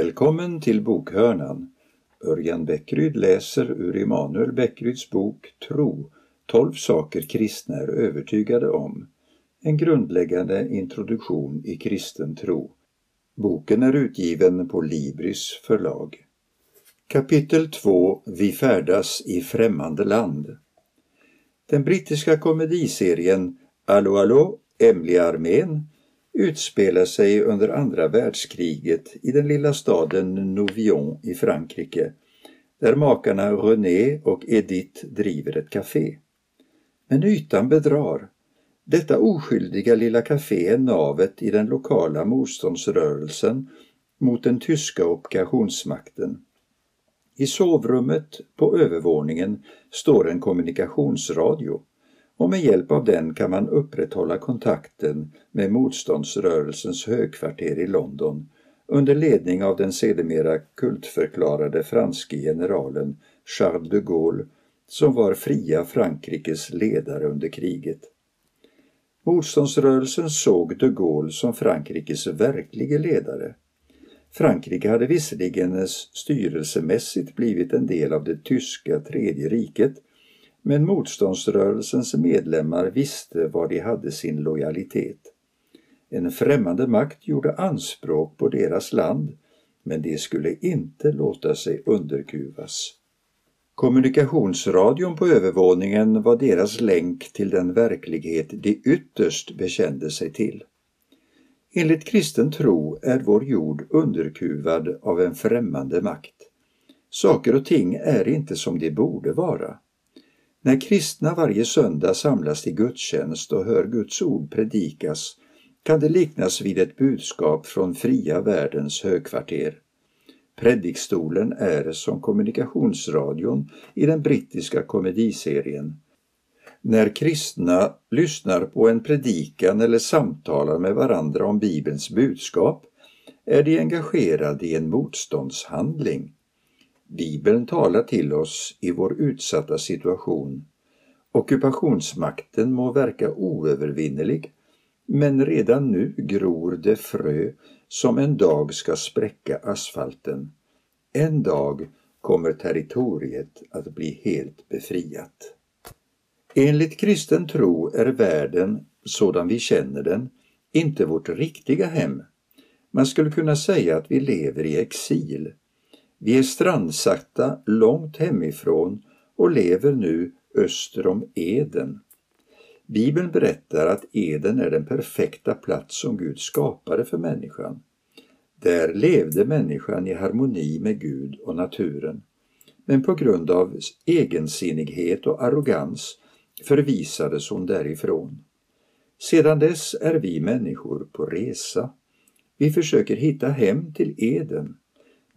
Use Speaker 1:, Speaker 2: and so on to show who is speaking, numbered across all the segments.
Speaker 1: Välkommen till bokhörnan. Örjan Bäckryd läser ur Emanuel Bäckryds bok Tro, 12 saker kristna är övertygade om. En grundläggande introduktion i kristen tro. Boken är utgiven på Libris förlag. Kapitel 2 Vi färdas i främmande land. Den brittiska komediserien Allo Allo, Emily armén utspelar sig under andra världskriget i den lilla staden Nouvion i Frankrike där makarna René och Edith driver ett café. Men ytan bedrar. Detta oskyldiga lilla café är navet i den lokala motståndsrörelsen mot den tyska ockupationsmakten. I sovrummet på övervåningen står en kommunikationsradio och med hjälp av den kan man upprätthålla kontakten med motståndsrörelsens högkvarter i London under ledning av den sedermera kultförklarade franske generalen Charles de Gaulle som var fria Frankrikes ledare under kriget. Motståndsrörelsen såg de Gaulle som Frankrikes verklige ledare. Frankrike hade visserligen styrelsemässigt blivit en del av det tyska tredje riket men motståndsrörelsens medlemmar visste var de hade sin lojalitet. En främmande makt gjorde anspråk på deras land men de skulle inte låta sig underkuvas. Kommunikationsradion på övervåningen var deras länk till den verklighet de ytterst bekände sig till. Enligt kristen tro är vår jord underkuvad av en främmande makt. Saker och ting är inte som de borde vara. När kristna varje söndag samlas till gudstjänst och hör Guds ord predikas kan det liknas vid ett budskap från fria världens högkvarter. Predikstolen är som kommunikationsradion i den brittiska komediserien. När kristna lyssnar på en predikan eller samtalar med varandra om Bibelns budskap är de engagerade i en motståndshandling. Bibeln talar till oss i vår utsatta situation. Ockupationsmakten må verka oövervinnerlig men redan nu gror det frö som en dag ska spräcka asfalten. En dag kommer territoriet att bli helt befriat. Enligt kristen tro är världen, sådan vi känner den, inte vårt riktiga hem. Man skulle kunna säga att vi lever i exil. Vi är strandsatta långt hemifrån och lever nu öster om Eden. Bibeln berättar att Eden är den perfekta plats som Gud skapade för människan. Där levde människan i harmoni med Gud och naturen. Men på grund av egensinnighet och arrogans förvisades hon därifrån. Sedan dess är vi människor på resa. Vi försöker hitta hem till Eden.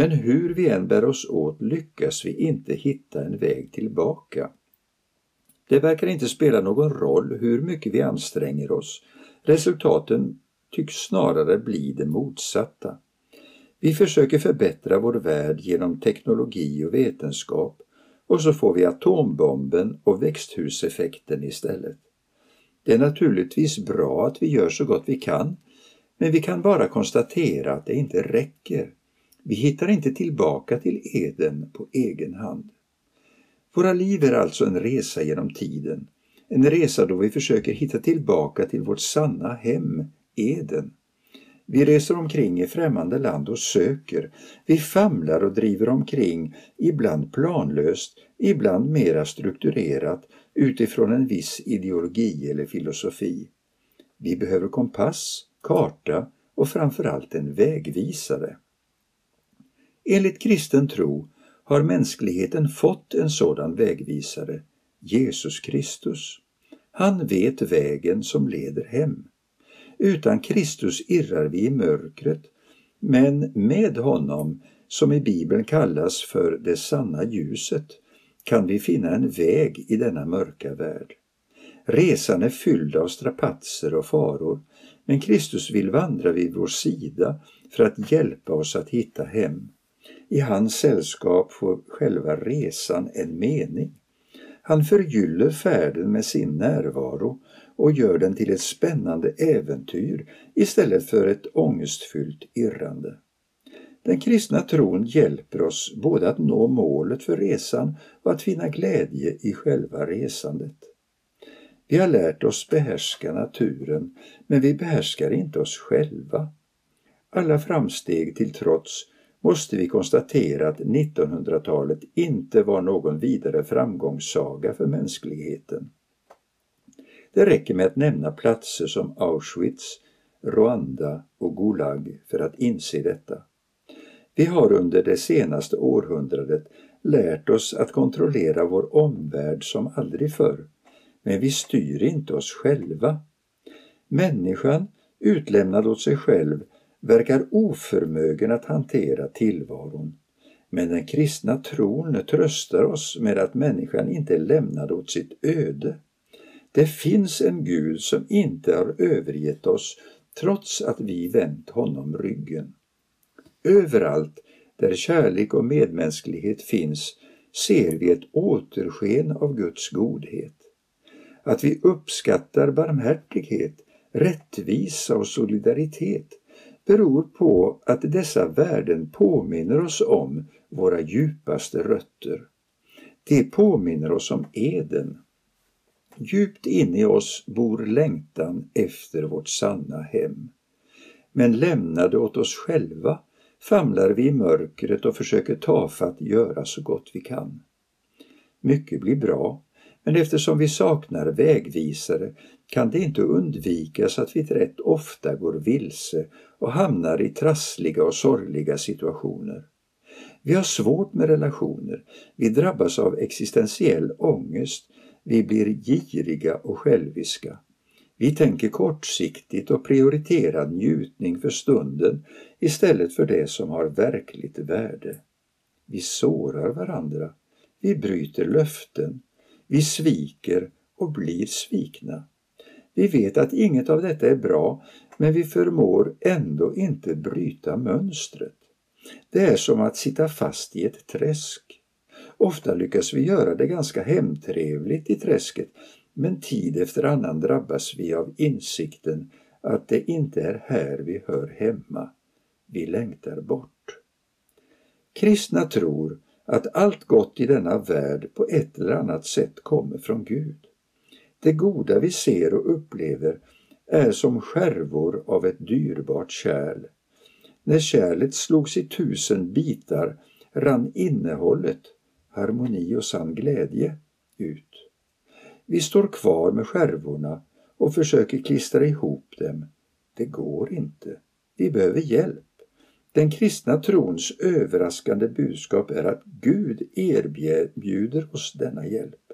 Speaker 1: Men hur vi än bär oss åt lyckas vi inte hitta en väg tillbaka. Det verkar inte spela någon roll hur mycket vi anstränger oss. Resultaten tycks snarare bli det motsatta. Vi försöker förbättra vår värld genom teknologi och vetenskap och så får vi atombomben och växthuseffekten istället. Det är naturligtvis bra att vi gör så gott vi kan, men vi kan bara konstatera att det inte räcker. Vi hittar inte tillbaka till Eden på egen hand. Våra liv är alltså en resa genom tiden, en resa då vi försöker hitta tillbaka till vårt sanna hem, Eden. Vi reser omkring i främmande land och söker. Vi famlar och driver omkring, ibland planlöst, ibland mera strukturerat utifrån en viss ideologi eller filosofi. Vi behöver kompass, karta och framförallt en vägvisare. Enligt kristen tro har mänskligheten fått en sådan vägvisare, Jesus Kristus. Han vet vägen som leder hem. Utan Kristus irrar vi i mörkret, men med honom, som i Bibeln kallas för det sanna ljuset, kan vi finna en väg i denna mörka värld. Resan är fylld av strapatser och faror, men Kristus vill vandra vid vår sida för att hjälpa oss att hitta hem. I hans sällskap får själva resan en mening. Han förgyller färden med sin närvaro och gör den till ett spännande äventyr istället för ett ångestfyllt irrande. Den kristna tron hjälper oss både att nå målet för resan och att finna glädje i själva resandet. Vi har lärt oss behärska naturen, men vi behärskar inte oss själva. Alla framsteg till trots måste vi konstatera att 1900-talet inte var någon vidare framgångssaga för mänskligheten. Det räcker med att nämna platser som Auschwitz, Rwanda och Gulag för att inse detta. Vi har under det senaste århundradet lärt oss att kontrollera vår omvärld som aldrig förr, men vi styr inte oss själva. Människan, utlämnad åt sig själv, verkar oförmögen att hantera tillvaron. Men den kristna tron tröstar oss med att människan inte är lämnad åt sitt öde. Det finns en Gud som inte har övergett oss trots att vi vänt honom ryggen. Överallt där kärlek och medmänsklighet finns ser vi ett återsken av Guds godhet. Att vi uppskattar barmhärtighet, rättvisa och solidaritet beror på att dessa värden påminner oss om våra djupaste rötter. Det påminner oss om eden. Djupt inne i oss bor längtan efter vårt sanna hem. Men lämnade åt oss själva famlar vi i mörkret och försöker tafatt göra så gott vi kan. Mycket blir bra, men eftersom vi saknar vägvisare kan det inte undvikas att vi rätt ofta går vilse och hamnar i trassliga och sorgliga situationer. Vi har svårt med relationer, vi drabbas av existentiell ångest, vi blir giriga och själviska. Vi tänker kortsiktigt och prioriterar njutning för stunden istället för det som har verkligt värde. Vi sårar varandra, vi bryter löften, vi sviker och blir svikna. Vi vet att inget av detta är bra, men vi förmår ändå inte bryta mönstret. Det är som att sitta fast i ett träsk. Ofta lyckas vi göra det ganska hemtrevligt i träsket, men tid efter annan drabbas vi av insikten att det inte är här vi hör hemma. Vi längtar bort. Kristna tror att allt gott i denna värld på ett eller annat sätt kommer från Gud. Det goda vi ser och upplever är som skärvor av ett dyrbart kärl. När kärlet slogs i tusen bitar rann innehållet, harmoni och sann glädje, ut. Vi står kvar med skärvorna och försöker klistra ihop dem. Det går inte. Vi behöver hjälp. Den kristna trons överraskande budskap är att Gud erbjuder oss denna hjälp.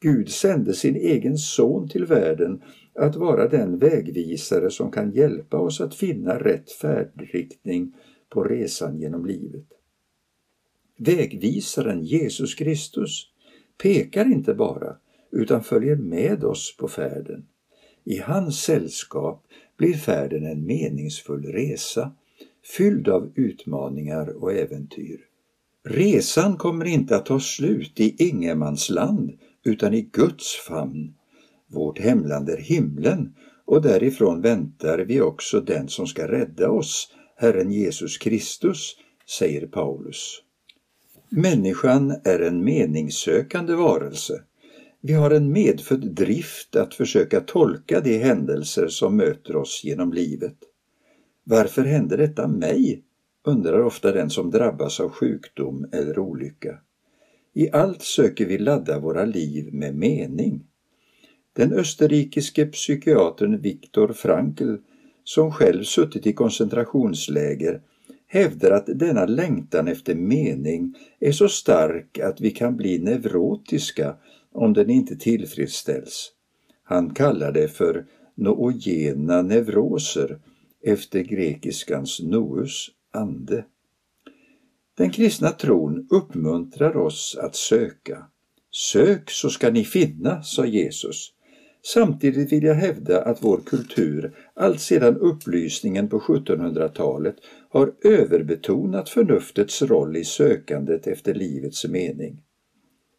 Speaker 1: Gud sände sin egen son till världen att vara den vägvisare som kan hjälpa oss att finna rätt färdriktning på resan genom livet. Vägvisaren Jesus Kristus pekar inte bara utan följer med oss på färden. I hans sällskap blir färden en meningsfull resa fylld av utmaningar och äventyr. Resan kommer inte att ta slut i ingenmansland utan i Guds famn. Vårt hemland är himlen och därifrån väntar vi också den som ska rädda oss, Herren Jesus Kristus, säger Paulus. Människan är en meningssökande varelse. Vi har en medfödd drift att försöka tolka de händelser som möter oss genom livet. Varför hände detta mig? undrar ofta den som drabbas av sjukdom eller olycka. I allt söker vi ladda våra liv med mening. Den österrikiske psykiatern Viktor Frankl, som själv suttit i koncentrationsläger, hävdar att denna längtan efter mening är så stark att vi kan bli neurotiska om den inte tillfredsställs. Han kallar det för noogena neuroser efter grekiskans nous, ande. Den kristna tron uppmuntrar oss att söka. Sök så ska ni finna, sa Jesus. Samtidigt vill jag hävda att vår kultur alltsedan upplysningen på 1700-talet har överbetonat förnuftets roll i sökandet efter livets mening.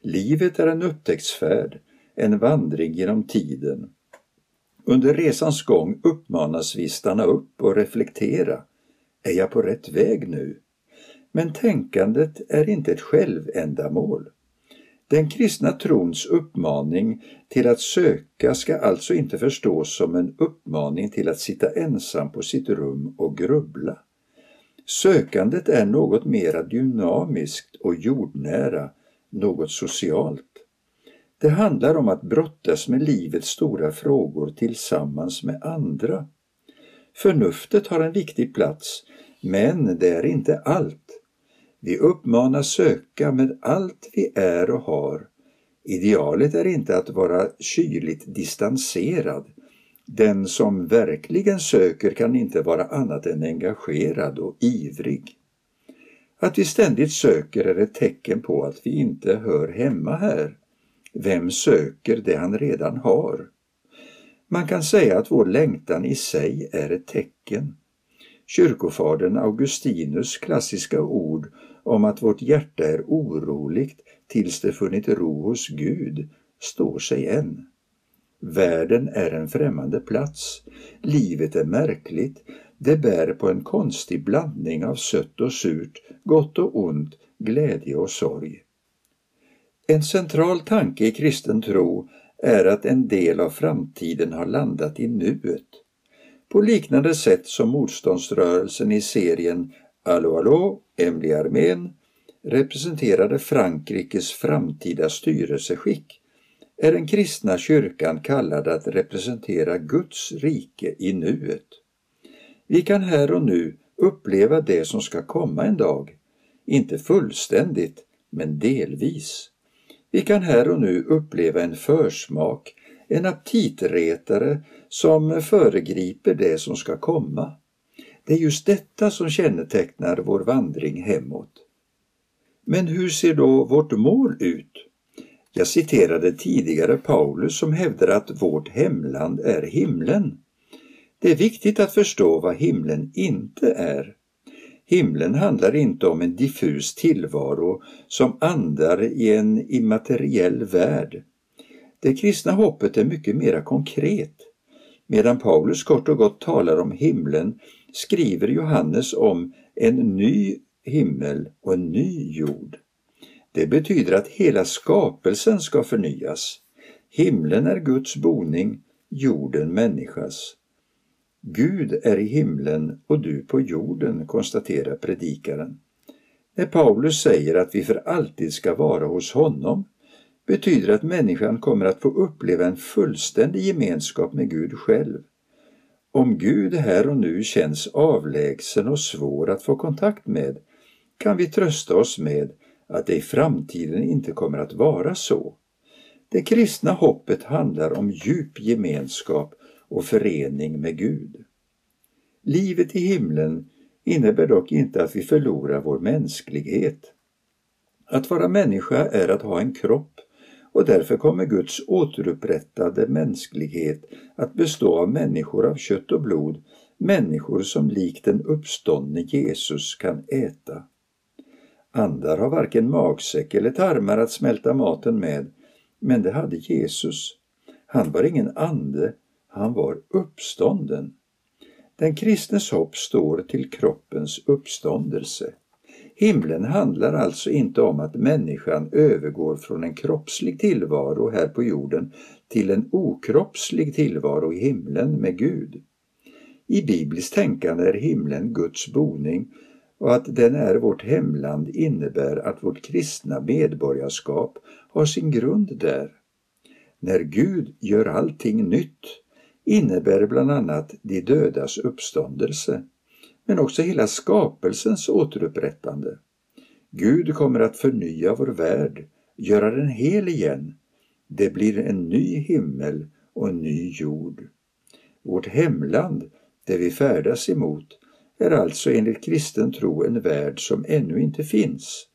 Speaker 1: Livet är en upptäcktsfärd, en vandring genom tiden. Under resans gång uppmanas vi stanna upp och reflektera. Är jag på rätt väg nu? Men tänkandet är inte ett självändamål. Den kristna trons uppmaning till att söka ska alltså inte förstås som en uppmaning till att sitta ensam på sitt rum och grubbla. Sökandet är något mera dynamiskt och jordnära, något socialt. Det handlar om att brottas med livets stora frågor tillsammans med andra. Förnuftet har en viktig plats, men det är inte allt. Vi uppmanas söka med allt vi är och har. Idealet är inte att vara kyligt distanserad. Den som verkligen söker kan inte vara annat än engagerad och ivrig. Att vi ständigt söker är ett tecken på att vi inte hör hemma här. Vem söker det han redan har? Man kan säga att vår längtan i sig är ett tecken. Kyrkofadern Augustinus klassiska ord om att vårt hjärta är oroligt tills det funnit ro hos Gud står sig än. Världen är en främmande plats. Livet är märkligt. Det bär på en konstig blandning av sött och surt, gott och ont, glädje och sorg. En central tanke i kristen tro är att en del av framtiden har landat i nuet. På liknande sätt som motståndsrörelsen i serien Allo Allo, Emily Armén representerade Frankrikes framtida styrelseskick är den kristna kyrkan kallad att representera Guds rike i nuet. Vi kan här och nu uppleva det som ska komma en dag, inte fullständigt, men delvis. Vi kan här och nu uppleva en försmak, en aptitretare som föregriper det som ska komma. Det är just detta som kännetecknar vår vandring hemåt. Men hur ser då vårt mål ut? Jag citerade tidigare Paulus som hävdar att vårt hemland är himlen. Det är viktigt att förstå vad himlen inte är. Himlen handlar inte om en diffus tillvaro som andar i en immateriell värld. Det kristna hoppet är mycket mera konkret. Medan Paulus kort och gott talar om himlen skriver Johannes om en ny himmel och en ny jord. Det betyder att hela skapelsen ska förnyas. Himlen är Guds boning, jorden människas. Gud är i himlen och du på jorden, konstaterar predikaren. När Paulus säger att vi för alltid ska vara hos honom betyder att människan kommer att få uppleva en fullständig gemenskap med Gud själv. Om Gud här och nu känns avlägsen och svår att få kontakt med kan vi trösta oss med att det i framtiden inte kommer att vara så. Det kristna hoppet handlar om djup gemenskap och förening med Gud. Livet i himlen innebär dock inte att vi förlorar vår mänsklighet. Att vara människa är att ha en kropp och därför kommer Guds återupprättade mänsklighet att bestå av människor av kött och blod, människor som likt den uppståndne Jesus kan äta. Andar har varken magsäck eller tarmar att smälta maten med, men det hade Jesus. Han var ingen ande, han var uppstånden. Den kristnes hopp står till kroppens uppståndelse. Himlen handlar alltså inte om att människan övergår från en kroppslig tillvaro här på jorden till en okroppslig tillvaro i himlen med Gud. I bibliskt tänkande är himlen Guds boning och att den är vårt hemland innebär att vårt kristna medborgarskap har sin grund där. När Gud gör allting nytt innebär bland annat de dödas uppståndelse men också hela skapelsens återupprättande. Gud kommer att förnya vår värld, göra den hel igen. Det blir en ny himmel och en ny jord. Vårt hemland, det vi färdas emot, är alltså enligt kristen tro en värld som ännu inte finns.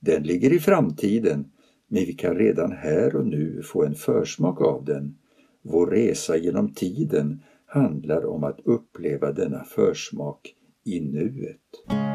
Speaker 1: Den ligger i framtiden, men vi kan redan här och nu få en försmak av den. Vår resa genom tiden handlar om att uppleva denna försmak i nuet.